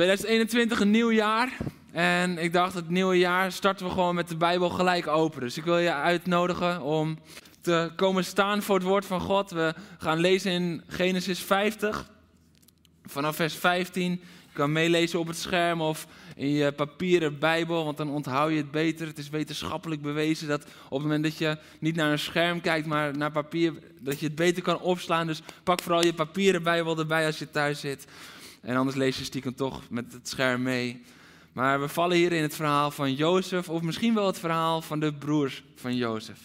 ...2021, een nieuw jaar. En ik dacht, het nieuwe jaar starten we gewoon met de Bijbel gelijk open. Dus ik wil je uitnodigen om te komen staan voor het woord van God. We gaan lezen in Genesis 50, vanaf vers 15. Je kan meelezen op het scherm of in je papieren Bijbel, want dan onthoud je het beter. Het is wetenschappelijk bewezen dat op het moment dat je niet naar een scherm kijkt, maar naar papier, dat je het beter kan opslaan. Dus pak vooral je papieren Bijbel erbij als je thuis zit. En anders lees je stiekem toch met het scherm mee. Maar we vallen hier in het verhaal van Jozef, of misschien wel het verhaal van de broers van Jozef.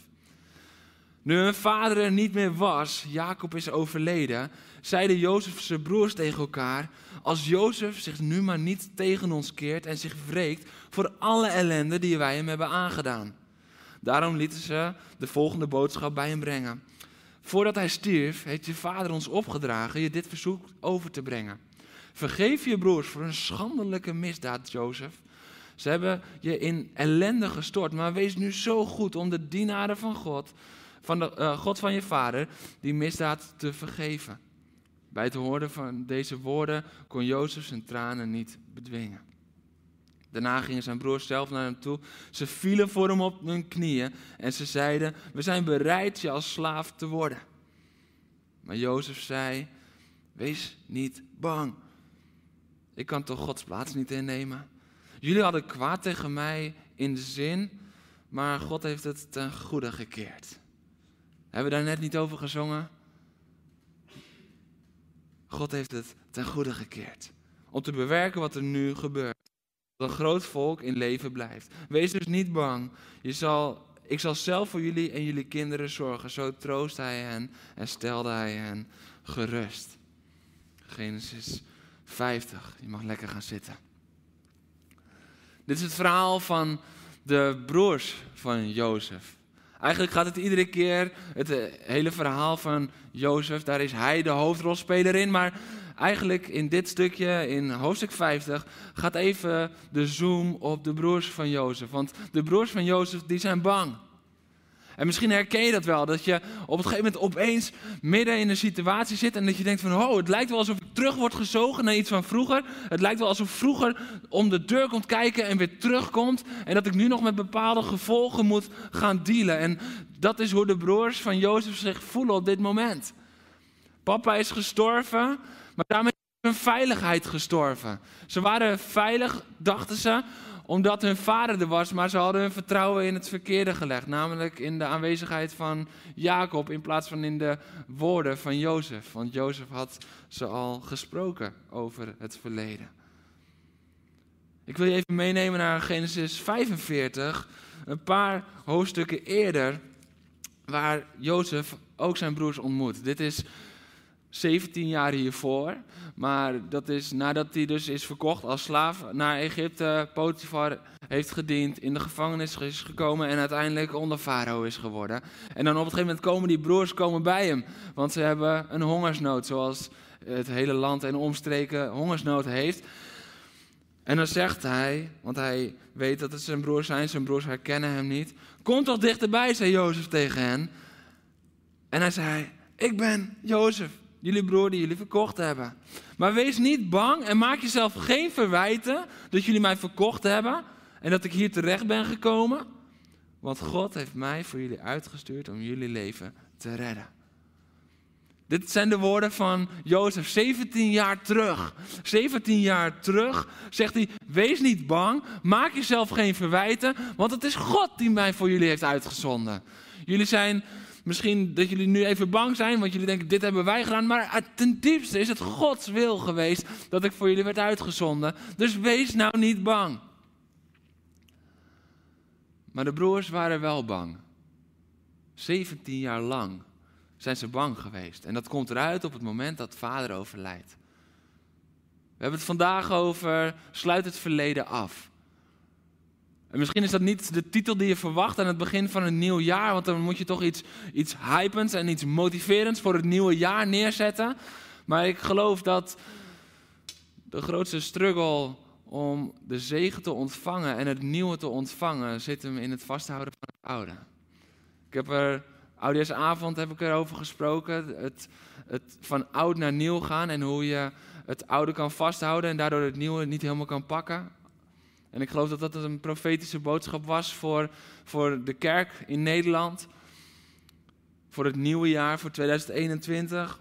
Nu hun vader er niet meer was, Jacob is overleden, zeiden Jozef zijn broers tegen elkaar: Als Jozef zich nu maar niet tegen ons keert en zich wreekt voor alle ellende die wij hem hebben aangedaan. Daarom lieten ze de volgende boodschap bij hem brengen. Voordat hij stierf, heeft je vader ons opgedragen je dit verzoek over te brengen. Vergeef je broers voor een schandelijke misdaad, Jozef. Ze hebben je in ellende gestort, maar wees nu zo goed om de dienaren van God, van de uh, God van je vader, die misdaad te vergeven. Bij het horen van deze woorden kon Jozef zijn tranen niet bedwingen. Daarna gingen zijn broers zelf naar hem toe. Ze vielen voor hem op hun knieën en ze zeiden: We zijn bereid je als slaaf te worden. Maar Jozef zei: Wees niet bang. Ik kan toch Gods plaats niet innemen? Jullie hadden kwaad tegen mij in de zin, maar God heeft het ten goede gekeerd. Hebben we daar net niet over gezongen? God heeft het ten goede gekeerd. Om te bewerken wat er nu gebeurt. Dat een groot volk in leven blijft. Wees dus niet bang. Je zal, ik zal zelf voor jullie en jullie kinderen zorgen. Zo troost hij hen en stelde hij hen gerust. Genesis 50. Je mag lekker gaan zitten. Dit is het verhaal van de broers van Jozef. Eigenlijk gaat het iedere keer, het eh, hele verhaal van Jozef, daar is hij de hoofdrolspeler in. Maar eigenlijk in dit stukje, in hoofdstuk 50, gaat even de zoom op de broers van Jozef. Want de broers van Jozef, die zijn bang. En misschien herken je dat wel, dat je op een gegeven moment opeens midden in een situatie zit en dat je denkt van, oh, het lijkt wel alsof ik terug word gezogen naar iets van vroeger. Het lijkt wel alsof vroeger om de deur komt kijken en weer terugkomt en dat ik nu nog met bepaalde gevolgen moet gaan dealen. En dat is hoe de broers van Jozef zich voelen op dit moment. Papa is gestorven, maar daarmee is hun veiligheid gestorven. Ze waren veilig, dachten ze, omdat hun vader er was, maar ze hadden hun vertrouwen in het verkeerde gelegd. Namelijk in de aanwezigheid van Jacob in plaats van in de woorden van Jozef. Want Jozef had ze al gesproken over het verleden. Ik wil je even meenemen naar Genesis 45, een paar hoofdstukken eerder, waar Jozef ook zijn broers ontmoet. Dit is 17 jaar hiervoor. Maar dat is nadat hij dus is verkocht als slaaf naar Egypte. Potifar heeft gediend, in de gevangenis is gekomen en uiteindelijk onder farao is geworden. En dan op een gegeven moment komen die broers komen bij hem. Want ze hebben een hongersnood, zoals het hele land en omstreken hongersnood heeft. En dan zegt hij, want hij weet dat het zijn broers zijn, zijn broers herkennen hem niet. Kom toch dichterbij, zei Jozef tegen hen. En hij zei, ik ben Jozef, jullie broer die jullie verkocht hebben. Maar wees niet bang en maak jezelf geen verwijten dat jullie mij verkocht hebben en dat ik hier terecht ben gekomen. Want God heeft mij voor jullie uitgestuurd om jullie leven te redden. Dit zijn de woorden van Jozef 17 jaar terug. 17 jaar terug zegt hij: Wees niet bang, maak jezelf geen verwijten, want het is God die mij voor jullie heeft uitgezonden. Jullie zijn Misschien dat jullie nu even bang zijn, want jullie denken, dit hebben wij gedaan. Maar ten diepste is het Gods wil geweest dat ik voor jullie werd uitgezonden. Dus wees nou niet bang. Maar de broers waren wel bang. 17 jaar lang zijn ze bang geweest. En dat komt eruit op het moment dat vader overlijdt. We hebben het vandaag over sluit het verleden af. En misschien is dat niet de titel die je verwacht aan het begin van een nieuw jaar, want dan moet je toch iets, iets hypends en iets motiverends voor het nieuwe jaar neerzetten. Maar ik geloof dat de grootste struggle om de zegen te ontvangen en het nieuwe te ontvangen zit hem in het vasthouden van het oude. Ik heb er, oudejaarsavond heb ik erover gesproken, het, het van oud naar nieuw gaan en hoe je het oude kan vasthouden en daardoor het nieuwe niet helemaal kan pakken. En ik geloof dat dat een profetische boodschap was voor, voor de kerk in Nederland. Voor het nieuwe jaar, voor 2021.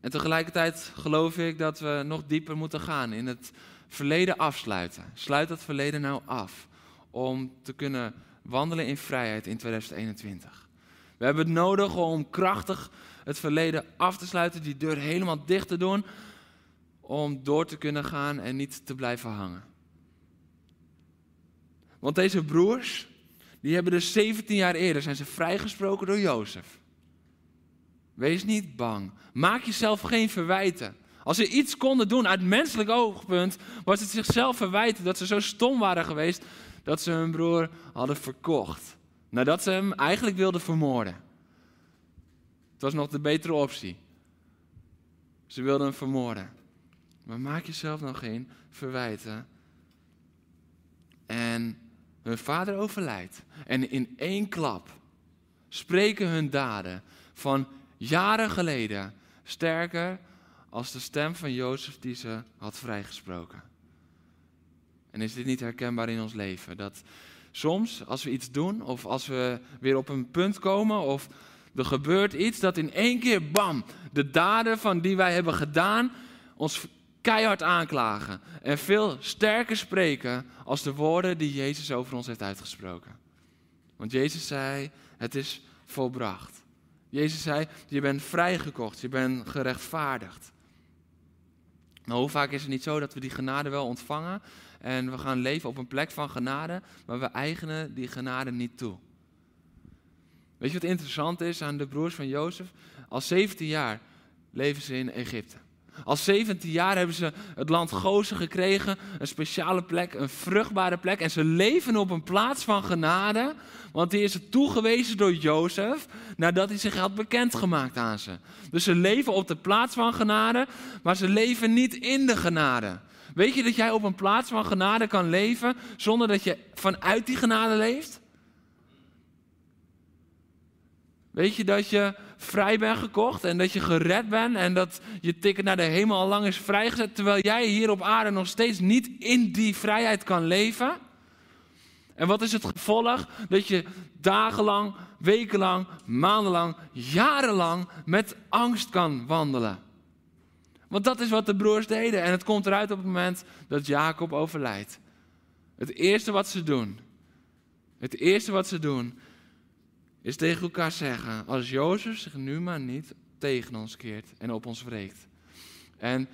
En tegelijkertijd geloof ik dat we nog dieper moeten gaan in het verleden afsluiten. Sluit dat verleden nou af om te kunnen wandelen in vrijheid in 2021. We hebben het nodig om krachtig het verleden af te sluiten, die deur helemaal dicht te doen, om door te kunnen gaan en niet te blijven hangen. Want deze broers, die hebben dus 17 jaar eerder zijn ze vrijgesproken door Jozef. Wees niet bang. Maak jezelf geen verwijten. Als ze iets konden doen uit menselijk oogpunt, was het zichzelf verwijten dat ze zo stom waren geweest dat ze hun broer hadden verkocht. Nadat ze hem eigenlijk wilden vermoorden. Het was nog de betere optie. Ze wilden hem vermoorden. Maar maak jezelf nog geen verwijten. En hun vader overlijdt. En in één klap spreken hun daden van jaren geleden sterker als de stem van Jozef die ze had vrijgesproken. En is dit niet herkenbaar in ons leven? Dat soms als we iets doen of als we weer op een punt komen of er gebeurt iets, dat in één keer, bam, de daden van die wij hebben gedaan ons keihard aanklagen. En veel sterker spreken als de woorden die Jezus over ons heeft uitgesproken. Want Jezus zei, het is volbracht. Jezus zei, je bent vrijgekocht, je bent gerechtvaardigd. Nou, hoe vaak is het niet zo dat we die genade wel ontvangen en we gaan leven op een plek van genade, maar we eigenen die genade niet toe. Weet je wat interessant is aan de broers van Jozef? Al 17 jaar leven ze in Egypte. Al 17 jaar hebben ze het land Gozen gekregen, een speciale plek, een vruchtbare plek. En ze leven op een plaats van genade, want die is toegewezen door Jozef nadat hij zich had bekendgemaakt aan ze. Dus ze leven op de plaats van genade, maar ze leven niet in de genade. Weet je dat jij op een plaats van genade kan leven zonder dat je vanuit die genade leeft? Weet je dat je vrij bent gekocht en dat je gered bent en dat je ticket naar de hemel al lang is vrijgezet, terwijl jij hier op aarde nog steeds niet in die vrijheid kan leven? En wat is het gevolg? Dat je dagenlang, wekenlang, maandenlang, jarenlang met angst kan wandelen. Want dat is wat de broers deden. En het komt eruit op het moment dat Jacob overlijdt. Het eerste wat ze doen, het eerste wat ze doen, is tegen elkaar zeggen: als Jozef zich nu maar niet tegen ons keert en op ons wreekt. En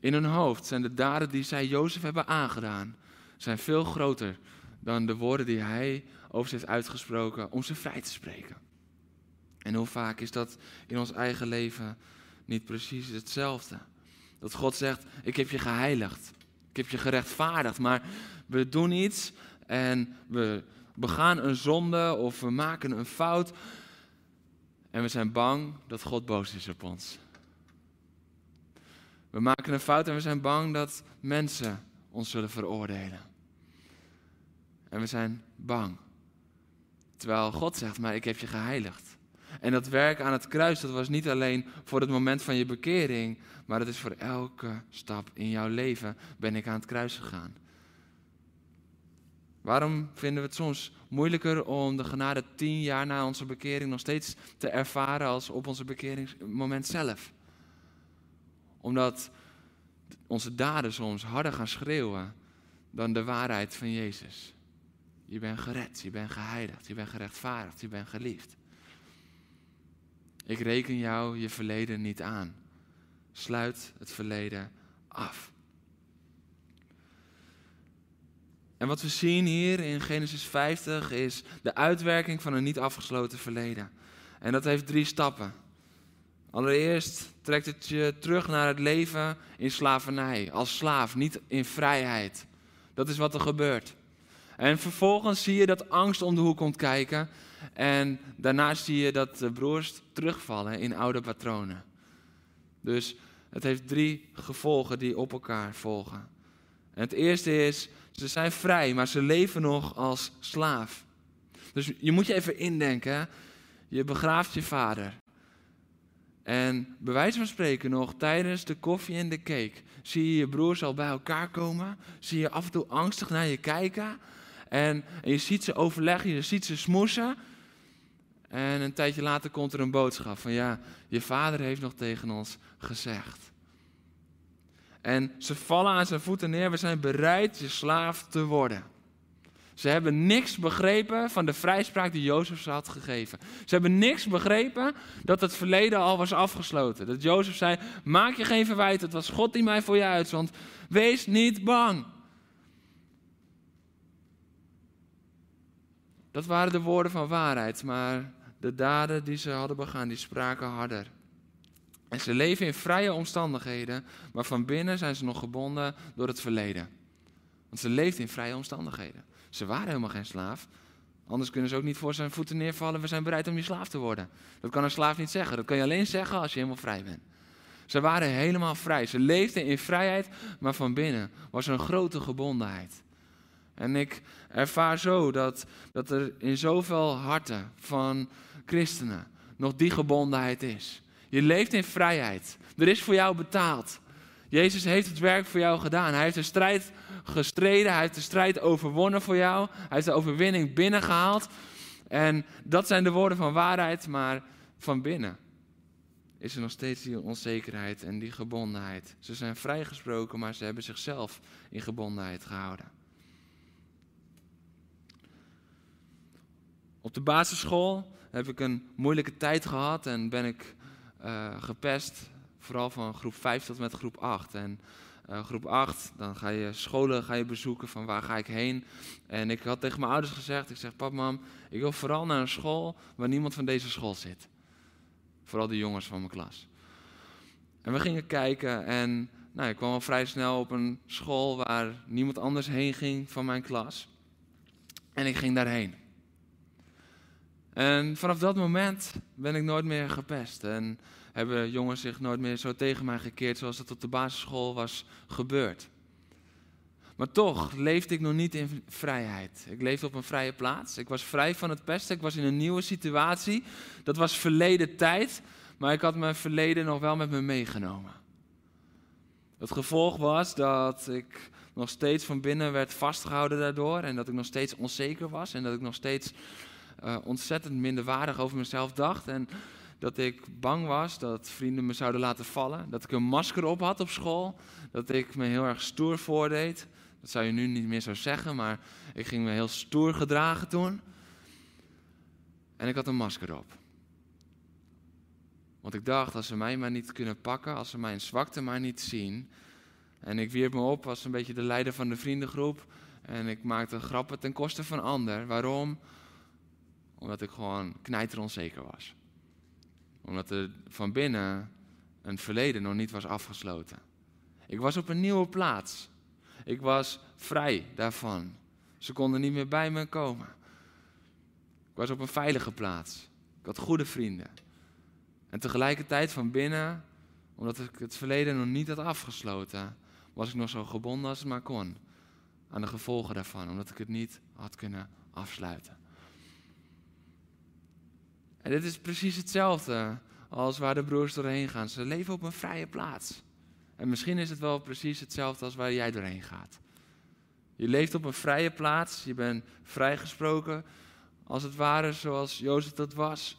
in hun hoofd zijn de daden die zij Jozef hebben aangedaan, zijn veel groter dan de woorden die hij over ze heeft uitgesproken om ze vrij te spreken. En hoe vaak is dat in ons eigen leven niet precies hetzelfde? Dat God zegt: Ik heb je geheiligd, ik heb je gerechtvaardigd, maar we doen iets en we begaan een zonde of we maken een fout. En we zijn bang dat God boos is op ons. We maken een fout en we zijn bang dat mensen ons zullen veroordelen. En we zijn bang. Terwijl God zegt, maar ik heb je geheiligd. En dat werk aan het kruis, dat was niet alleen voor het moment van je bekering, maar dat is voor elke stap in jouw leven ben ik aan het kruis gegaan. Waarom vinden we het soms moeilijker om de genade tien jaar na onze bekering nog steeds te ervaren als op onze bekeringsmoment zelf? Omdat onze daden soms harder gaan schreeuwen dan de waarheid van Jezus. Je bent gered, je bent geheiligd, je bent gerechtvaardigd, je bent geliefd. Ik reken jou je verleden niet aan. Sluit het verleden af. En wat we zien hier in Genesis 50 is de uitwerking van een niet afgesloten verleden. En dat heeft drie stappen. Allereerst trekt het je terug naar het leven in slavernij, als slaaf, niet in vrijheid. Dat is wat er gebeurt. En vervolgens zie je dat angst om de hoek komt kijken. En daarna zie je dat de broers terugvallen in oude patronen. Dus het heeft drie gevolgen die op elkaar volgen. En het eerste is, ze zijn vrij, maar ze leven nog als slaaf. Dus je moet je even indenken, je begraaft je vader. En bij wijze van spreken nog, tijdens de koffie en de cake, zie je je broers al bij elkaar komen. Zie je af en toe angstig naar je kijken. En, en je ziet ze overleggen, je ziet ze smoesen. En een tijdje later komt er een boodschap van ja, je vader heeft nog tegen ons gezegd. En ze vallen aan zijn voeten neer, we zijn bereid je slaaf te worden. Ze hebben niks begrepen van de vrijspraak die Jozef ze had gegeven. Ze hebben niks begrepen dat het verleden al was afgesloten. Dat Jozef zei: Maak je geen verwijt, het was God die mij voor je uitzond. Wees niet bang. Dat waren de woorden van waarheid, maar de daden die ze hadden begaan, die spraken harder. En ze leven in vrije omstandigheden, maar van binnen zijn ze nog gebonden door het verleden. Want ze leeft in vrije omstandigheden. Ze waren helemaal geen slaaf. Anders kunnen ze ook niet voor zijn voeten neervallen. We zijn bereid om je slaaf te worden. Dat kan een slaaf niet zeggen. Dat kan je alleen zeggen als je helemaal vrij bent. Ze waren helemaal vrij. Ze leefden in vrijheid, maar van binnen was er een grote gebondenheid. En ik ervaar zo dat, dat er in zoveel harten van christenen nog die gebondenheid is. Je leeft in vrijheid. Er is voor jou betaald. Jezus heeft het werk voor jou gedaan. Hij heeft de strijd gestreden. Hij heeft de strijd overwonnen voor jou. Hij heeft de overwinning binnengehaald. En dat zijn de woorden van waarheid, maar van binnen is er nog steeds die onzekerheid en die gebondenheid. Ze zijn vrijgesproken, maar ze hebben zichzelf in gebondenheid gehouden. Op de basisschool heb ik een moeilijke tijd gehad en ben ik uh, gepest, vooral van groep 5 tot met groep 8. En uh, groep 8, dan ga je scholen ga je bezoeken van waar ga ik heen. En ik had tegen mijn ouders gezegd, ik zeg pap, mam, ik wil vooral naar een school waar niemand van deze school zit. Vooral de jongens van mijn klas. En we gingen kijken en nou, ik kwam al vrij snel op een school waar niemand anders heen ging van mijn klas. En ik ging daarheen. En vanaf dat moment ben ik nooit meer gepest. En hebben jongens zich nooit meer zo tegen mij gekeerd zoals het op de basisschool was gebeurd. Maar toch leefde ik nog niet in vrijheid. Ik leefde op een vrije plaats. Ik was vrij van het pesten. Ik was in een nieuwe situatie. Dat was verleden tijd. Maar ik had mijn verleden nog wel met me meegenomen. Het gevolg was dat ik nog steeds van binnen werd vastgehouden daardoor. En dat ik nog steeds onzeker was. En dat ik nog steeds uh, ontzettend minderwaardig over mezelf dacht. En dat ik bang was dat vrienden me zouden laten vallen. Dat ik een masker op had op school. Dat ik me heel erg stoer voordeed. Dat zou je nu niet meer zo zeggen, maar ik ging me heel stoer gedragen toen. En ik had een masker op. Want ik dacht, als ze mij maar niet kunnen pakken, als ze mijn zwakte maar niet zien. En ik wierp me op als een beetje de leider van de vriendengroep. En ik maakte grappen ten koste van ander. Waarom? Omdat ik gewoon knijteronzeker was. Omdat er van binnen een verleden nog niet was afgesloten. Ik was op een nieuwe plaats. Ik was vrij daarvan. Ze konden niet meer bij me komen. Ik was op een veilige plaats. Ik had goede vrienden. En tegelijkertijd van binnen, omdat ik het verleden nog niet had afgesloten, was ik nog zo gebonden als het maar kon. Aan de gevolgen daarvan, omdat ik het niet had kunnen afsluiten. En dit is precies hetzelfde als waar de broers doorheen gaan. Ze leven op een vrije plaats. En misschien is het wel precies hetzelfde als waar jij doorheen gaat. Je leeft op een vrije plaats, je bent vrijgesproken, als het ware zoals Jozef dat was.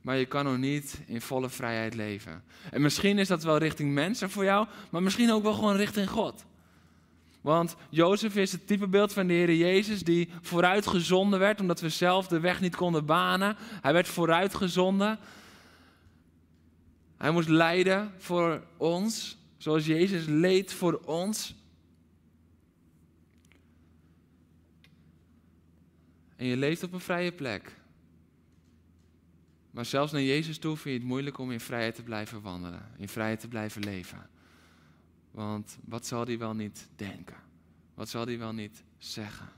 Maar je kan nog niet in volle vrijheid leven. En misschien is dat wel richting mensen voor jou, maar misschien ook wel gewoon richting God. Want Jozef is het typebeeld van de Heer Jezus die vooruitgezonden werd, omdat we zelf de weg niet konden banen. Hij werd vooruitgezonden. Hij moest lijden voor ons, zoals Jezus leed voor ons. En je leeft op een vrije plek. Maar zelfs naar Jezus toe vind je het moeilijk om in vrijheid te blijven wandelen, in vrijheid te blijven leven. Want wat zal hij wel niet denken? Wat zal hij wel niet zeggen?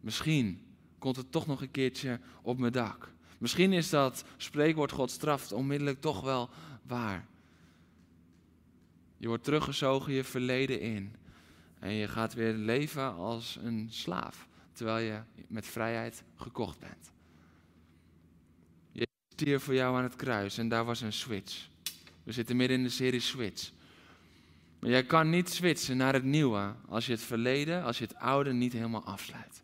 Misschien komt het toch nog een keertje op mijn dak. Misschien is dat spreekwoord God straft onmiddellijk toch wel waar. Je wordt teruggezogen je verleden in. En je gaat weer leven als een slaaf. Terwijl je met vrijheid gekocht bent. Je stierf voor jou aan het kruis en daar was een switch. We zitten midden in de serie Switch. Maar jij kan niet switchen naar het nieuwe als je het verleden, als je het oude niet helemaal afsluit.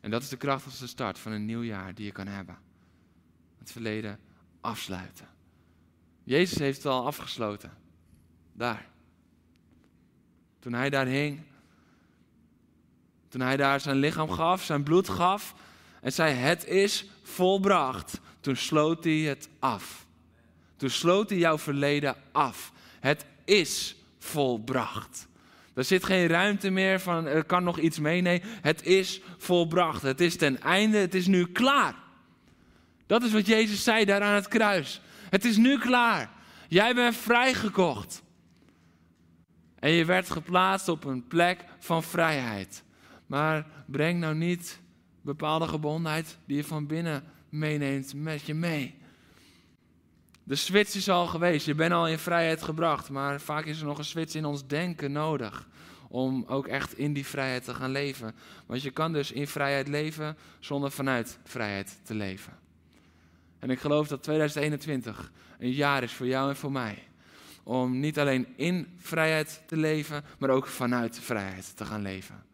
En dat is de krachtigste start van een nieuw jaar die je kan hebben. Het verleden afsluiten. Jezus heeft het al afgesloten. Daar. Toen hij daar hing. Toen hij daar zijn lichaam gaf, zijn bloed gaf. En zei: Het is volbracht. Toen sloot hij het af. Toen sloot hij jouw verleden af. Het is volbracht. Er zit geen ruimte meer van er kan nog iets mee. Nee, het is volbracht. Het is ten einde. Het is nu klaar. Dat is wat Jezus zei daar aan het kruis. Het is nu klaar. Jij bent vrijgekocht. En je werd geplaatst op een plek van vrijheid. Maar breng nou niet bepaalde gebondenheid die je van binnen meeneemt met je mee. De switch is al geweest, je bent al in vrijheid gebracht, maar vaak is er nog een switch in ons denken nodig om ook echt in die vrijheid te gaan leven. Want je kan dus in vrijheid leven zonder vanuit vrijheid te leven. En ik geloof dat 2021 een jaar is voor jou en voor mij. Om niet alleen in vrijheid te leven, maar ook vanuit vrijheid te gaan leven.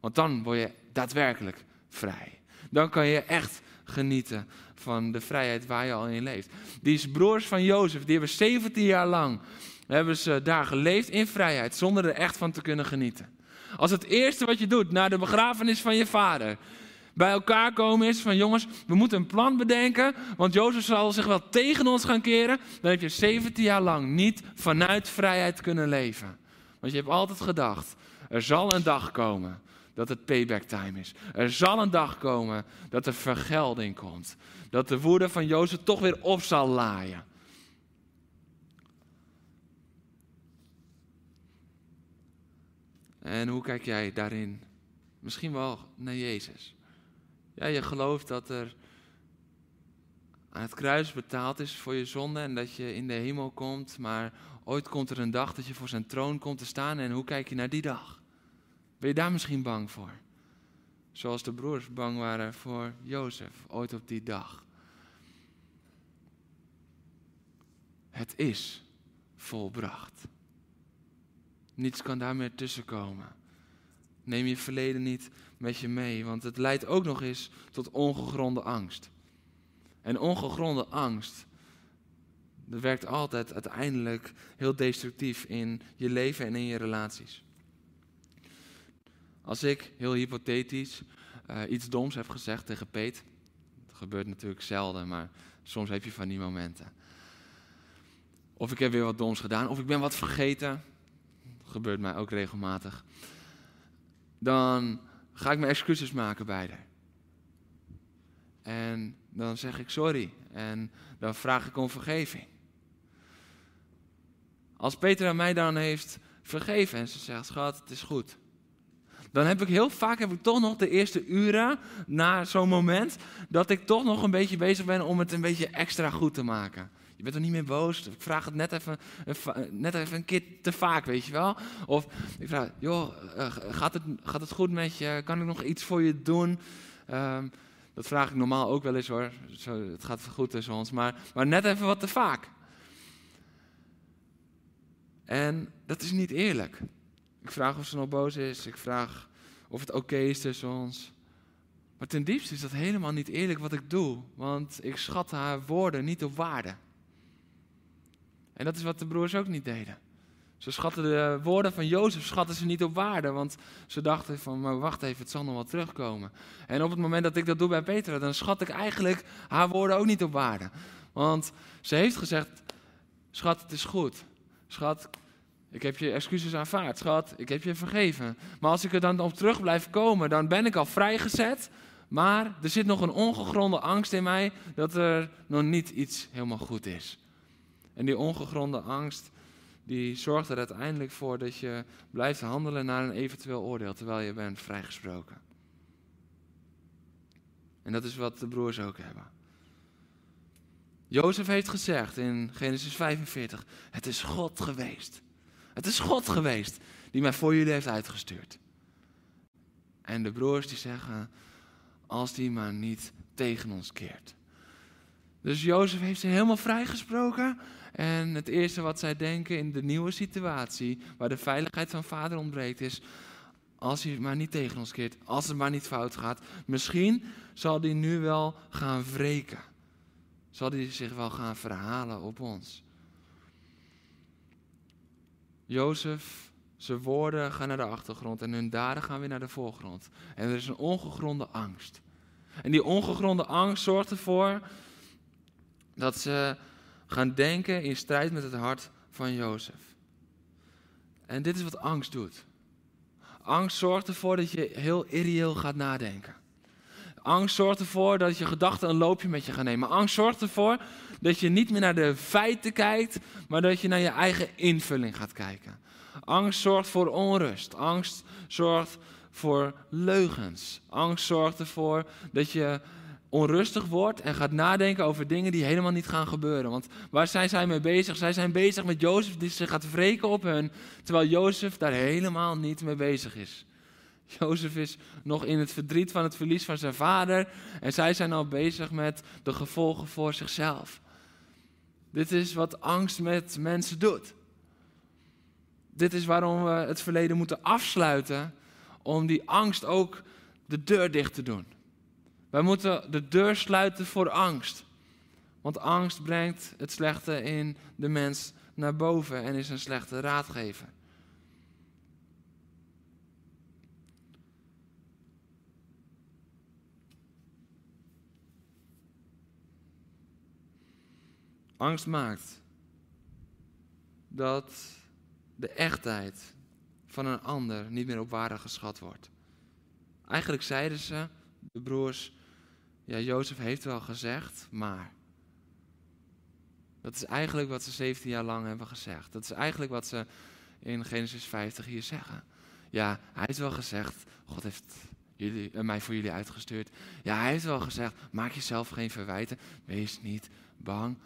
Want dan word je daadwerkelijk vrij. Dan kan je echt genieten van de vrijheid waar je al in leeft. Die broers van Jozef, die hebben 17 jaar lang hebben ze daar geleefd in vrijheid, zonder er echt van te kunnen genieten. Als het eerste wat je doet na de begrafenis van je vader, bij elkaar komen is van jongens, we moeten een plan bedenken, want Jozef zal zich wel tegen ons gaan keren, dan heb je 17 jaar lang niet vanuit vrijheid kunnen leven. Want je hebt altijd gedacht, er zal een dag komen dat het payback time is. Er zal een dag komen dat er vergelding komt. Dat de woede van Jozef toch weer op zal laaien. En hoe kijk jij daarin? Misschien wel naar Jezus. Ja, je gelooft dat er aan het kruis betaald is voor je zonde en dat je in de hemel komt, maar ooit komt er een dag dat je voor zijn troon komt te staan en hoe kijk je naar die dag? Ben je daar misschien bang voor? Zoals de broers bang waren voor Jozef ooit op die dag. Het is volbracht. Niets kan daar meer tussenkomen. Neem je verleden niet met je mee, want het leidt ook nog eens tot ongegronde angst. En ongegronde angst, dat werkt altijd uiteindelijk heel destructief in je leven en in je relaties. Als ik, heel hypothetisch, uh, iets doms heb gezegd tegen Peet, dat gebeurt natuurlijk zelden, maar soms heb je van die momenten. Of ik heb weer wat doms gedaan, of ik ben wat vergeten, gebeurt mij ook regelmatig. Dan ga ik mijn excuses maken bij haar. En dan zeg ik sorry. En dan vraag ik om vergeving. Als Peter aan mij dan heeft vergeven en ze zegt, schat, het is goed. Dan heb ik heel vaak heb ik toch nog de eerste uren na zo'n moment dat ik toch nog een beetje bezig ben om het een beetje extra goed te maken. Je bent er niet meer boos. Ik vraag het net even, net even een keer te vaak, weet je wel. Of ik vraag, joh, eh, gaat, het, gaat het goed met je? Kan ik nog iets voor je doen? Ehm, dat vraag ik normaal ook wel eens hoor. Zo, het gaat goed tussen ons. Maar, maar net even wat te vaak. En dat is niet eerlijk. Ik vraag of ze nog boos is. Ik vraag of het oké is tussen ons. Maar ten diepste is dat helemaal niet eerlijk wat ik doe. Want ik schat haar woorden niet op waarde. En dat is wat de broers ook niet deden. Ze schatten de woorden van Jozef schatten ze niet op waarde, want ze dachten van, maar wacht even, het zal nog wel terugkomen. En op het moment dat ik dat doe bij Petra, dan schat ik eigenlijk haar woorden ook niet op waarde. Want ze heeft gezegd, schat, het is goed. Schat, ik heb je excuses aanvaard. Schat, ik heb je vergeven. Maar als ik er dan op terug blijf komen, dan ben ik al vrijgezet, Maar er zit nog een ongegronde angst in mij dat er nog niet iets helemaal goed is. En die ongegronde angst, die zorgt er uiteindelijk voor dat je blijft handelen naar een eventueel oordeel, terwijl je bent vrijgesproken. En dat is wat de broers ook hebben. Jozef heeft gezegd in Genesis 45: Het is God geweest. Het is God geweest die mij voor jullie heeft uitgestuurd. En de broers die zeggen: Als die maar niet tegen ons keert. Dus Jozef heeft ze helemaal vrijgesproken. En het eerste wat zij denken in de nieuwe situatie, waar de veiligheid van vader ontbreekt, is: als hij maar niet tegen ons keert, als het maar niet fout gaat, misschien zal hij nu wel gaan wreken. Zal hij zich wel gaan verhalen op ons. Jozef, zijn woorden gaan naar de achtergrond en hun daden gaan weer naar de voorgrond. En er is een ongegronde angst. En die ongegronde angst zorgt ervoor dat ze gaan denken in strijd met het hart van Jozef. En dit is wat angst doet. Angst zorgt ervoor dat je heel irreëel gaat nadenken. Angst zorgt ervoor dat je gedachten een loopje met je gaan nemen. Angst zorgt ervoor dat je niet meer naar de feiten kijkt, maar dat je naar je eigen invulling gaat kijken. Angst zorgt voor onrust. Angst zorgt voor leugens. Angst zorgt ervoor dat je onrustig wordt en gaat nadenken over dingen die helemaal niet gaan gebeuren. Want waar zijn zij mee bezig? Zij zijn bezig met Jozef die zich gaat wreken op hun, terwijl Jozef daar helemaal niet mee bezig is. Jozef is nog in het verdriet van het verlies van zijn vader en zij zijn al bezig met de gevolgen voor zichzelf. Dit is wat angst met mensen doet. Dit is waarom we het verleden moeten afsluiten, om die angst ook de deur dicht te doen. Wij moeten de deur sluiten voor angst. Want angst brengt het slechte in de mens naar boven en is een slechte raadgever. Angst maakt dat de echtheid van een ander niet meer op waarde geschat wordt. Eigenlijk zeiden ze, de broers, ja, Jozef heeft wel gezegd, maar. Dat is eigenlijk wat ze 17 jaar lang hebben gezegd. Dat is eigenlijk wat ze in Genesis 50 hier zeggen. Ja, hij heeft wel gezegd, God heeft jullie, uh, mij voor jullie uitgestuurd. Ja, hij heeft wel gezegd, maak jezelf geen verwijten, wees niet bang.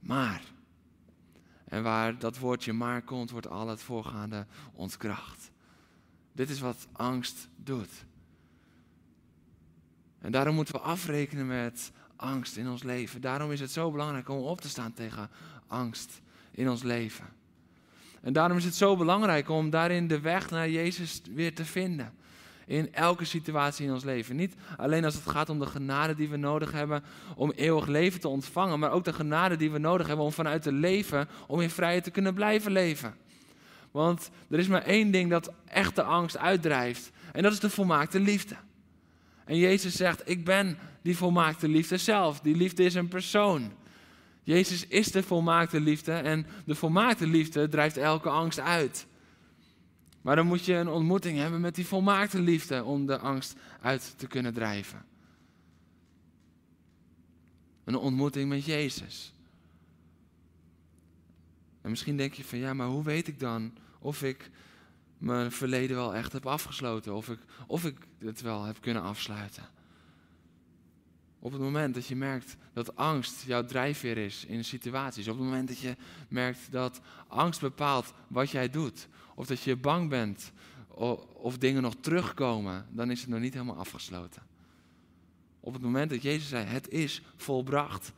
Maar, en waar dat woordje maar komt, wordt al het voorgaande ontkracht. Dit is wat angst doet. En daarom moeten we afrekenen met angst in ons leven. Daarom is het zo belangrijk om op te staan tegen angst in ons leven. En daarom is het zo belangrijk om daarin de weg naar Jezus weer te vinden. In elke situatie in ons leven. Niet alleen als het gaat om de genade die we nodig hebben om eeuwig leven te ontvangen, maar ook de genade die we nodig hebben om vanuit te leven, om in vrijheid te kunnen blijven leven. Want er is maar één ding dat echte angst uitdrijft. En dat is de volmaakte liefde. En Jezus zegt, ik ben die volmaakte liefde zelf. Die liefde is een persoon. Jezus is de volmaakte liefde en de volmaakte liefde drijft elke angst uit. Maar dan moet je een ontmoeting hebben met die volmaakte liefde om de angst uit te kunnen drijven. Een ontmoeting met Jezus. En misschien denk je van ja, maar hoe weet ik dan of ik mijn verleden wel echt heb afgesloten. Of ik, of ik het wel heb kunnen afsluiten. Op het moment dat je merkt dat angst jouw drijfveer is in situaties. Op het moment dat je merkt dat angst bepaalt wat jij doet. Of dat je bang bent of dingen nog terugkomen. Dan is het nog niet helemaal afgesloten. Op het moment dat Jezus zei, het is volbracht.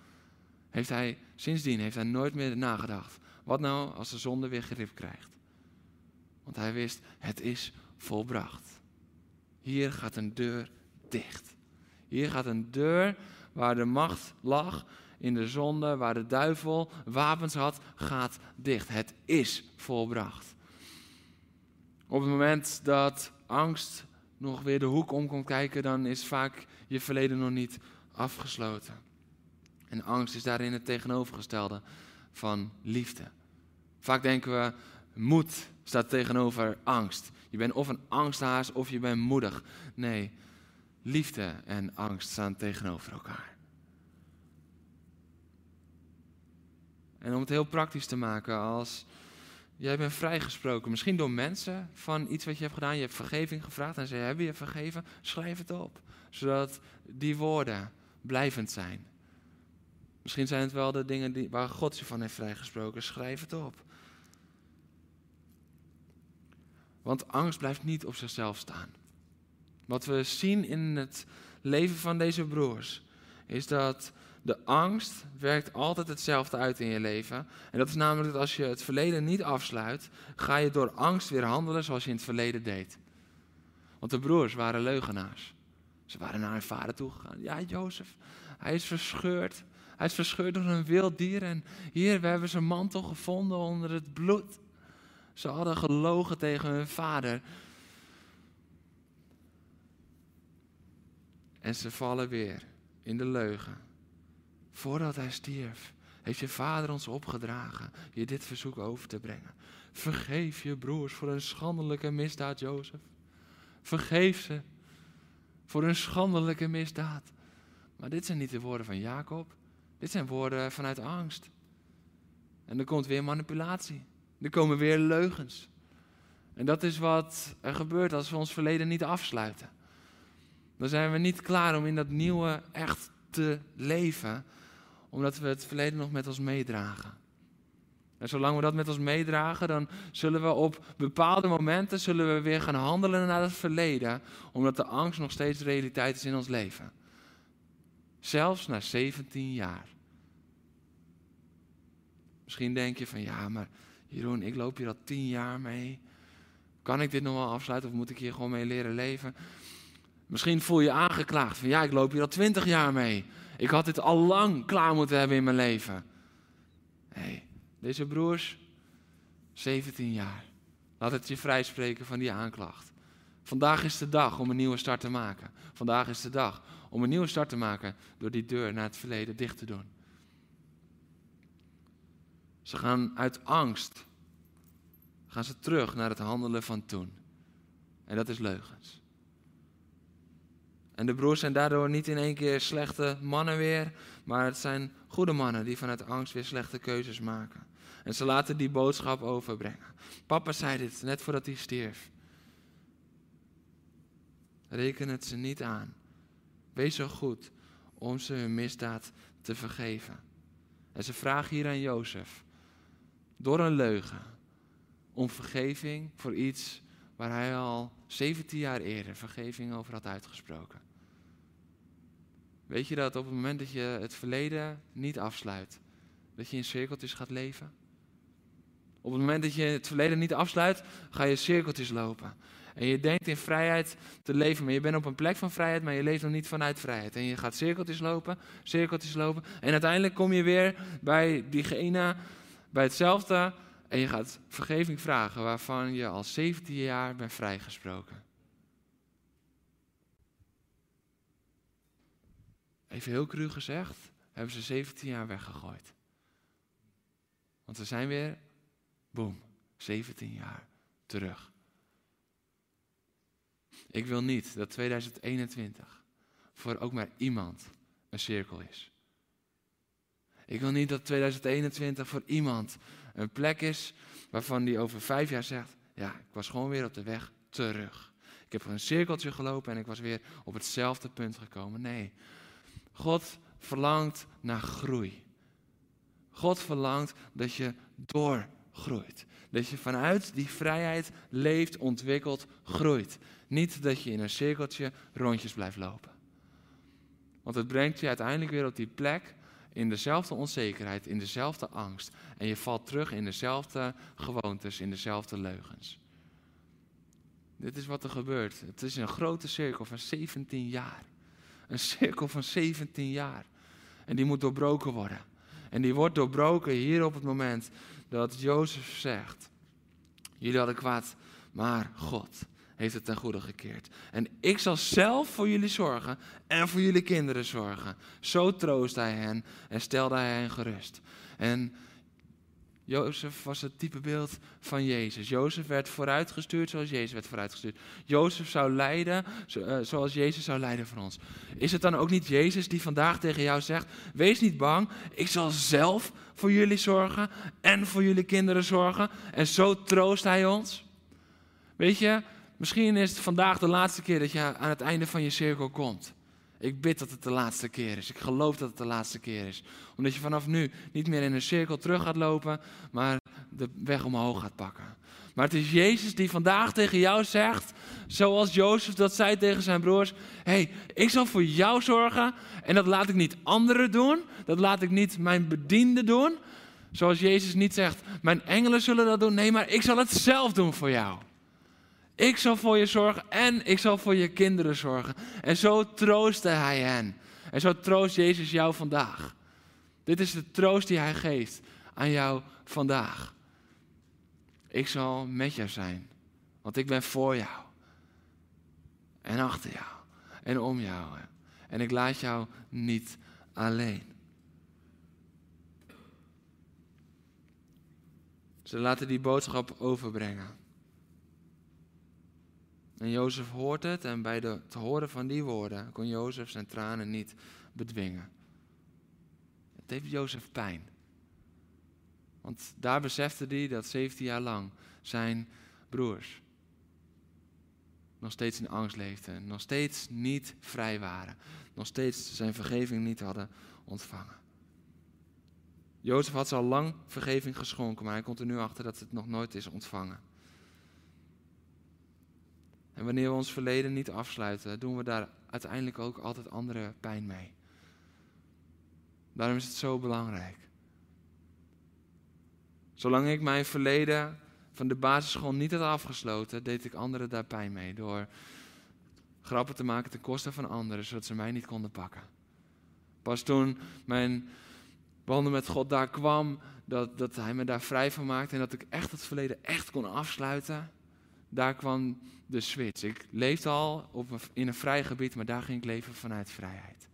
Heeft hij, sindsdien heeft hij nooit meer nagedacht. Wat nou als de zonde weer grip krijgt? Want hij wist, het is volbracht. Hier gaat een deur dicht. Hier gaat een deur waar de macht lag in de zonde, waar de duivel wapens had, gaat dicht. Het is volbracht. Op het moment dat angst nog weer de hoek om komt kijken, dan is vaak je verleden nog niet afgesloten. En angst is daarin het tegenovergestelde van liefde. Vaak denken we, moed staat tegenover angst. Je bent of een angsthaas of je bent moedig. Nee, liefde en angst staan tegenover elkaar. En om het heel praktisch te maken, als jij bent vrijgesproken, misschien door mensen van iets wat je hebt gedaan, je hebt vergeving gevraagd en ze hebben je vergeven, schrijf het op, zodat die woorden blijvend zijn. Misschien zijn het wel de dingen die, waar God je van heeft vrijgesproken, schrijf het op. Want angst blijft niet op zichzelf staan. Wat we zien in het leven van deze broers, is dat de angst werkt altijd hetzelfde uit in je leven. En dat is namelijk dat als je het verleden niet afsluit, ga je door angst weer handelen zoals je in het verleden deed. Want de broers waren leugenaars. Ze waren naar hun vader toegegaan. Ja, Jozef, hij is verscheurd. Hij is verscheurd door een wild dier. En hier, we hebben zijn mantel gevonden onder het bloed. Ze hadden gelogen tegen hun vader. En ze vallen weer in de leugen. Voordat hij stierf, heeft je vader ons opgedragen je dit verzoek over te brengen. Vergeef je broers voor een schandelijke misdaad, Jozef. Vergeef ze voor een schandelijke misdaad. Maar dit zijn niet de woorden van Jacob. Dit zijn woorden vanuit angst. En er komt weer manipulatie. Er komen weer leugens. En dat is wat er gebeurt als we ons verleden niet afsluiten. Dan zijn we niet klaar om in dat nieuwe echt te leven, omdat we het verleden nog met ons meedragen. En zolang we dat met ons meedragen, dan zullen we op bepaalde momenten zullen we weer gaan handelen naar het verleden, omdat de angst nog steeds realiteit is in ons leven. Zelfs na 17 jaar. Misschien denk je van ja, maar Jeroen, ik loop hier al 10 jaar mee. Kan ik dit nog wel afsluiten of moet ik hier gewoon mee leren leven? Misschien voel je aangeklaagd van ja, ik loop hier al 20 jaar mee. Ik had dit al lang klaar moeten hebben in mijn leven. Nee, deze broers, 17 jaar. Laat het je vrijspreken van die aanklacht. Vandaag is de dag om een nieuwe start te maken. Vandaag is de dag om een nieuwe start te maken door die deur naar het verleden dicht te doen. Ze gaan uit angst, gaan ze terug naar het handelen van toen. En dat is leugens. En de broers zijn daardoor niet in één keer slechte mannen weer, maar het zijn goede mannen die vanuit angst weer slechte keuzes maken. En ze laten die boodschap overbrengen. Papa zei dit net voordat hij stierf. Reken het ze niet aan. Wees zo goed om ze hun misdaad te vergeven. En ze vragen hier aan Jozef, door een leugen, om vergeving voor iets waar hij al 17 jaar eerder vergeving over had uitgesproken. Weet je dat op het moment dat je het verleden niet afsluit, dat je in cirkeltjes gaat leven? Op het moment dat je het verleden niet afsluit, ga je cirkeltjes lopen. En je denkt in vrijheid te leven, maar je bent op een plek van vrijheid, maar je leeft nog niet vanuit vrijheid. En je gaat cirkeltjes lopen, cirkeltjes lopen. En uiteindelijk kom je weer bij diegene, bij hetzelfde. En je gaat vergeving vragen waarvan je al 17 jaar bent vrijgesproken. Even heel cru gezegd, hebben ze 17 jaar weggegooid. Want we zijn weer, boem, 17 jaar terug. Ik wil niet dat 2021 voor ook maar iemand een cirkel is. Ik wil niet dat 2021 voor iemand een plek is waarvan die over vijf jaar zegt: Ja, ik was gewoon weer op de weg terug. Ik heb een cirkeltje gelopen en ik was weer op hetzelfde punt gekomen. Nee, God verlangt naar groei. God verlangt dat je doorgroeit. Dat je vanuit die vrijheid leeft, ontwikkelt, groeit. Niet dat je in een cirkeltje rondjes blijft lopen. Want het brengt je uiteindelijk weer op die plek in dezelfde onzekerheid, in dezelfde angst. En je valt terug in dezelfde gewoontes, in dezelfde leugens. Dit is wat er gebeurt. Het is een grote cirkel van 17 jaar. Een cirkel van 17 jaar. En die moet doorbroken worden. En die wordt doorbroken hier op het moment dat Jozef zegt: Jullie hadden kwaad, maar God heeft het ten goede gekeerd. En ik zal zelf voor jullie zorgen en voor jullie kinderen zorgen. Zo troost hij hen en stelde hij hen gerust. En Jozef was het typebeeld van Jezus. Jozef werd vooruitgestuurd zoals Jezus werd vooruitgestuurd. Jozef zou leiden eh, zoals Jezus zou leiden voor ons. Is het dan ook niet Jezus die vandaag tegen jou zegt: Wees niet bang, ik zal zelf voor jullie zorgen en voor jullie kinderen zorgen. En zo troost hij ons. Weet je, misschien is het vandaag de laatste keer dat je aan het einde van je cirkel komt. Ik bid dat het de laatste keer is. Ik geloof dat het de laatste keer is. Omdat je vanaf nu niet meer in een cirkel terug gaat lopen, maar de weg omhoog gaat pakken. Maar het is Jezus die vandaag tegen jou zegt, zoals Jozef dat zei tegen zijn broers: hey, ik zal voor jou zorgen en dat laat ik niet anderen doen, dat laat ik niet mijn bedienden doen. Zoals Jezus niet zegt, mijn engelen zullen dat doen. Nee, maar ik zal het zelf doen voor jou. Ik zal voor je zorgen en ik zal voor je kinderen zorgen. En zo troostte hij hen. En zo troost Jezus jou vandaag. Dit is de troost die hij geeft aan jou vandaag. Ik zal met jou zijn, want ik ben voor jou. En achter jou. En om jou. En ik laat jou niet alleen. Ze laten die boodschap overbrengen. En Jozef hoort het en bij het horen van die woorden kon Jozef zijn tranen niet bedwingen. Het heeft Jozef pijn. Want daar besefte hij dat 17 jaar lang zijn broers nog steeds in angst leefden, nog steeds niet vrij waren, nog steeds zijn vergeving niet hadden ontvangen. Jozef had ze al lang vergeving geschonken, maar hij komt er nu achter dat het nog nooit is ontvangen. En wanneer we ons verleden niet afsluiten, doen we daar uiteindelijk ook altijd andere pijn mee. Daarom is het zo belangrijk. Zolang ik mijn verleden van de basisschool niet had afgesloten, deed ik anderen daar pijn mee. Door grappen te maken ten koste van anderen, zodat ze mij niet konden pakken. Pas toen mijn wandel met God daar kwam, dat, dat hij me daar vrij van maakte en dat ik echt het verleden echt kon afsluiten, daar kwam de switch. Ik leefde al in een vrij gebied, maar daar ging ik leven vanuit vrijheid.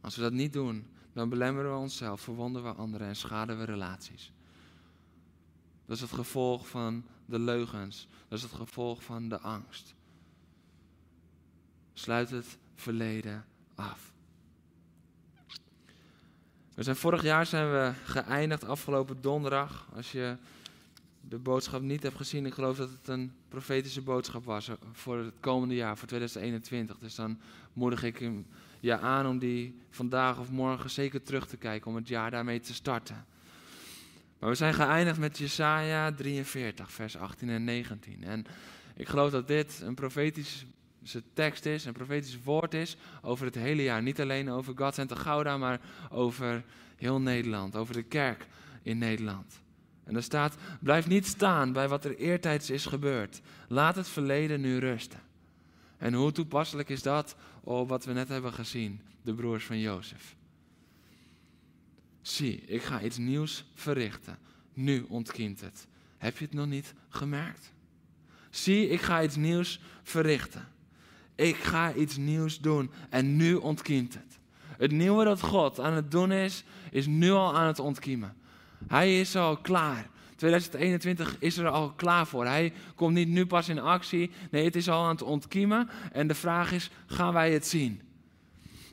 Als we dat niet doen, dan belemmeren we onszelf, verwonden we anderen en schaden we relaties. Dat is het gevolg van de leugens. Dat is het gevolg van de angst. Sluit het verleden af. Vorig jaar zijn we geëindigd, afgelopen donderdag. Als je de boodschap niet heb gezien, ik geloof dat het een profetische boodschap was voor het komende jaar, voor 2021. Dus dan moedig ik je aan om die vandaag of morgen zeker terug te kijken, om het jaar daarmee te starten. Maar we zijn geëindigd met Jesaja 43, vers 18 en 19. En ik geloof dat dit een profetische tekst is, een profetisch woord is over het hele jaar. Niet alleen over God en Gouda, maar over heel Nederland, over de kerk in Nederland. En er staat: blijf niet staan bij wat er eertijds is gebeurd. Laat het verleden nu rusten. En hoe toepasselijk is dat op wat we net hebben gezien, de broers van Jozef? Zie, ik ga iets nieuws verrichten. Nu ontkiemt het. Heb je het nog niet gemerkt? Zie, ik ga iets nieuws verrichten. Ik ga iets nieuws doen en nu ontkiemt het. Het nieuwe dat God aan het doen is, is nu al aan het ontkiemen. Hij is al klaar. 2021 is er al klaar voor. Hij komt niet nu pas in actie. Nee, het is al aan het ontkiemen. En de vraag is: gaan wij het zien?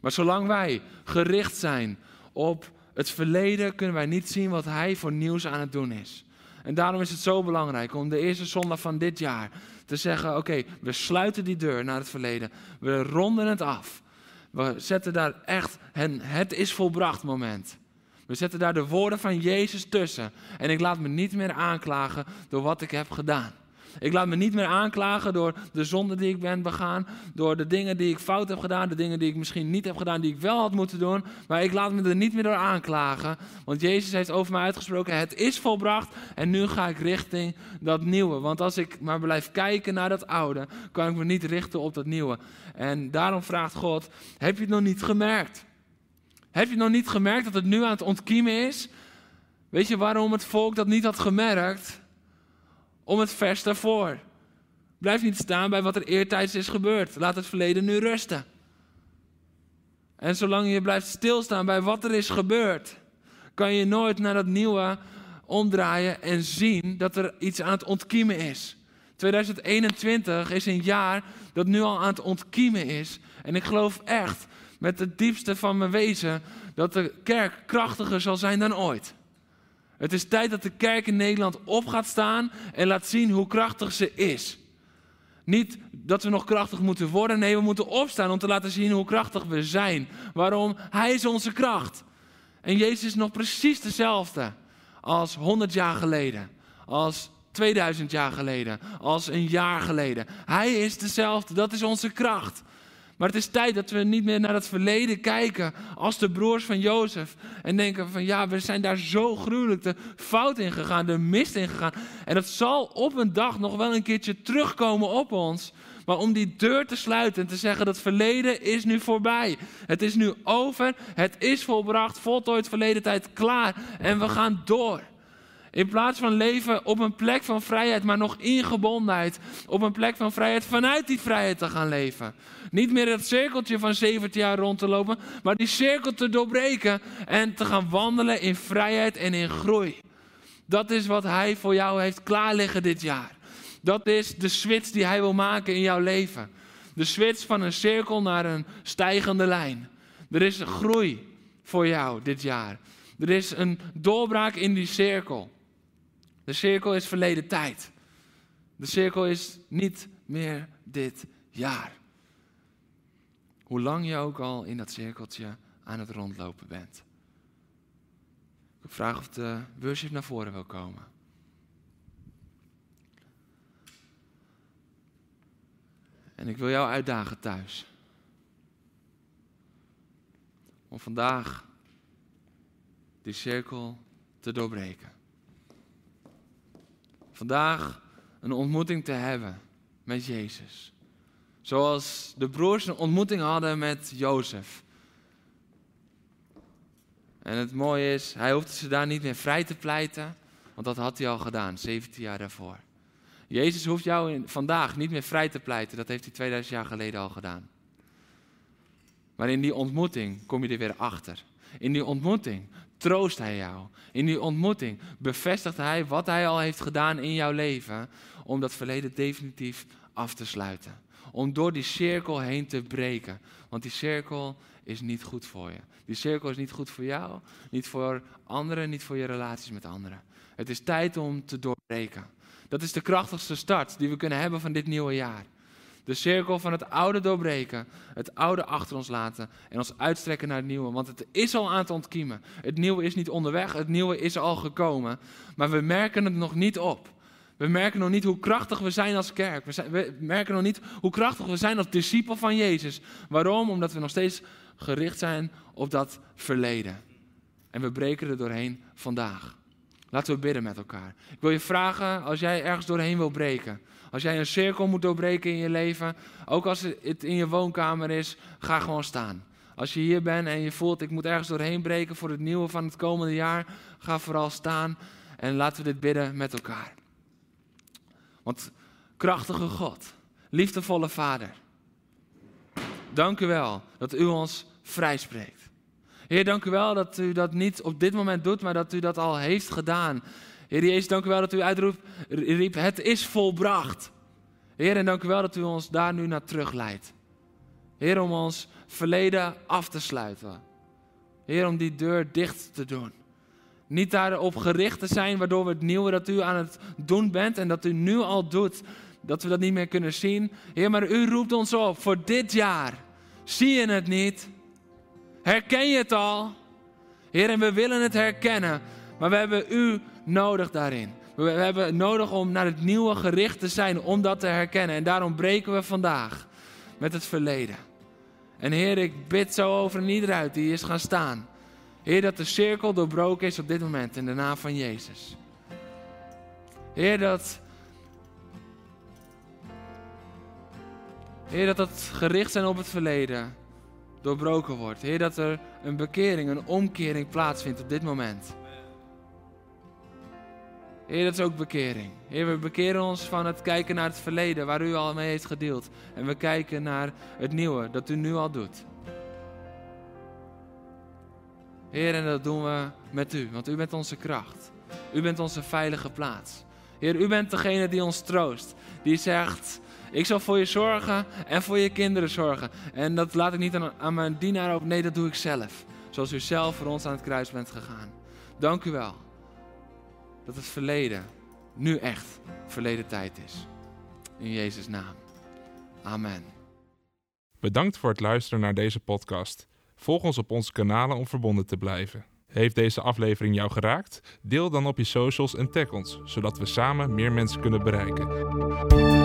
Maar zolang wij gericht zijn op het verleden, kunnen wij niet zien wat hij voor nieuws aan het doen is. En daarom is het zo belangrijk om de eerste zondag van dit jaar te zeggen: oké, we sluiten die deur naar het verleden. We ronden het af. We zetten daar echt een het is volbracht moment. We zetten daar de woorden van Jezus tussen. En ik laat me niet meer aanklagen door wat ik heb gedaan. Ik laat me niet meer aanklagen door de zonde die ik ben begaan, door de dingen die ik fout heb gedaan, de dingen die ik misschien niet heb gedaan, die ik wel had moeten doen. Maar ik laat me er niet meer door aanklagen, want Jezus heeft over mij uitgesproken, het is volbracht en nu ga ik richting dat nieuwe. Want als ik maar blijf kijken naar dat oude, kan ik me niet richten op dat nieuwe. En daarom vraagt God, heb je het nog niet gemerkt? Heb je nog niet gemerkt dat het nu aan het ontkiemen is? Weet je waarom het volk dat niet had gemerkt? Om het vers daarvoor. Blijf niet staan bij wat er eertijds is gebeurd. Laat het verleden nu rusten. En zolang je blijft stilstaan bij wat er is gebeurd, kan je nooit naar dat nieuwe omdraaien en zien dat er iets aan het ontkiemen is. 2021 is een jaar dat nu al aan het ontkiemen is. En ik geloof echt met het diepste van mijn wezen dat de kerk krachtiger zal zijn dan ooit. Het is tijd dat de kerk in Nederland op gaat staan en laat zien hoe krachtig ze is. Niet dat we nog krachtig moeten worden, nee, we moeten opstaan om te laten zien hoe krachtig we zijn. Waarom? Hij is onze kracht. En Jezus is nog precies dezelfde als 100 jaar geleden, als 2000 jaar geleden, als een jaar geleden. Hij is dezelfde, dat is onze kracht. Maar het is tijd dat we niet meer naar het verleden kijken als de broers van Jozef. En denken van ja, we zijn daar zo gruwelijk de fout in gegaan, de mist in gegaan. En dat zal op een dag nog wel een keertje terugkomen op ons. Maar om die deur te sluiten en te zeggen dat verleden is nu voorbij. Het is nu over, het is volbracht, voltooid verleden tijd, klaar. En we gaan door. In plaats van leven op een plek van vrijheid, maar nog in gebondenheid. Op een plek van vrijheid vanuit die vrijheid te gaan leven. Niet meer dat cirkeltje van 17 jaar rond te lopen, maar die cirkel te doorbreken en te gaan wandelen in vrijheid en in groei. Dat is wat Hij voor jou heeft klaar liggen dit jaar. Dat is de switch die Hij wil maken in jouw leven. De switch van een cirkel naar een stijgende lijn. Er is groei voor jou dit jaar. Er is een doorbraak in die cirkel. De cirkel is verleden tijd. De cirkel is niet meer dit jaar. Hoe lang je ook al in dat cirkeltje aan het rondlopen bent. Ik vraag of de worship naar voren wil komen. En ik wil jou uitdagen thuis. Om vandaag die cirkel te doorbreken. Vandaag een ontmoeting te hebben met Jezus. Zoals de broers een ontmoeting hadden met Jozef. En het mooie is, hij hoefde ze daar niet meer vrij te pleiten, want dat had hij al gedaan, 17 jaar daarvoor. Jezus hoeft jou vandaag niet meer vrij te pleiten, dat heeft hij 2000 jaar geleden al gedaan. Maar in die ontmoeting kom je er weer achter. In die ontmoeting troost hij jou. In die ontmoeting bevestigt hij wat hij al heeft gedaan in jouw leven, om dat verleden definitief af te sluiten om door die cirkel heen te breken. Want die cirkel is niet goed voor je. Die cirkel is niet goed voor jou, niet voor anderen, niet voor je relaties met anderen. Het is tijd om te doorbreken. Dat is de krachtigste start die we kunnen hebben van dit nieuwe jaar. De cirkel van het oude doorbreken, het oude achter ons laten en ons uitstrekken naar het nieuwe. Want het is al aan het ontkiemen. Het nieuwe is niet onderweg, het nieuwe is al gekomen. Maar we merken het nog niet op. We merken nog niet hoe krachtig we zijn als kerk. We, we, merken nog niet hoe krachtig we zijn als discipel van Jezus. Waarom? Omdat we nog steeds gericht zijn op dat verleden. En we breken er doorheen vandaag. Laten we bidden met elkaar. Ik wil je vragen, als jij ergens doorheen wil breken. Als jij een cirkel moet doorbreken in je leven. Ook als het in je woonkamer is, ga gewoon staan. Als je hier bent en je voelt, ik moet ergens doorheen breken voor het nieuwe van het komende jaar. Ga vooral staan en laten we dit bidden met elkaar. Want krachtige God, liefdevolle Vader, dank u wel dat u ons vrijspreekt. Heer, dank u wel dat u dat niet op dit moment doet, maar dat u dat al heeft gedaan. Heer Jezus, dank u wel dat u uitroept, riep, het is volbracht. Heer, en dank u wel dat u ons daar nu naar terugleidt. Heer, om ons verleden af te sluiten. Heer, om die deur dicht te doen. Niet daarop gericht te zijn, waardoor we het nieuwe dat u aan het doen bent en dat u nu al doet, dat we dat niet meer kunnen zien. Heer, maar u roept ons op voor dit jaar. Zie je het niet? Herken je het al? Heer, en we willen het herkennen, maar we hebben u nodig daarin. We hebben nodig om naar het nieuwe gericht te zijn, om dat te herkennen. En daarom breken we vandaag met het verleden. En Heer, ik bid zo over iedereen die is gaan staan. Heer, dat de cirkel doorbroken is op dit moment in de naam van Jezus. Heer, dat. Heer, dat het gericht zijn op het verleden doorbroken wordt. Heer, dat er een bekering, een omkering plaatsvindt op dit moment. Heer, dat is ook bekering. Heer, we bekeren ons van het kijken naar het verleden waar u al mee heeft gedeeld. En we kijken naar het nieuwe dat u nu al doet. Heer, en dat doen we met u, want u bent onze kracht. U bent onze veilige plaats. Heer, u bent degene die ons troost. Die zegt, ik zal voor je zorgen en voor je kinderen zorgen. En dat laat ik niet aan, aan mijn dienaar over. Nee, dat doe ik zelf. Zoals u zelf voor ons aan het kruis bent gegaan. Dank u wel. Dat het verleden nu echt verleden tijd is. In Jezus' naam. Amen. Bedankt voor het luisteren naar deze podcast. Volg ons op onze kanalen om verbonden te blijven. Heeft deze aflevering jou geraakt? Deel dan op je socials en tag ons, zodat we samen meer mensen kunnen bereiken.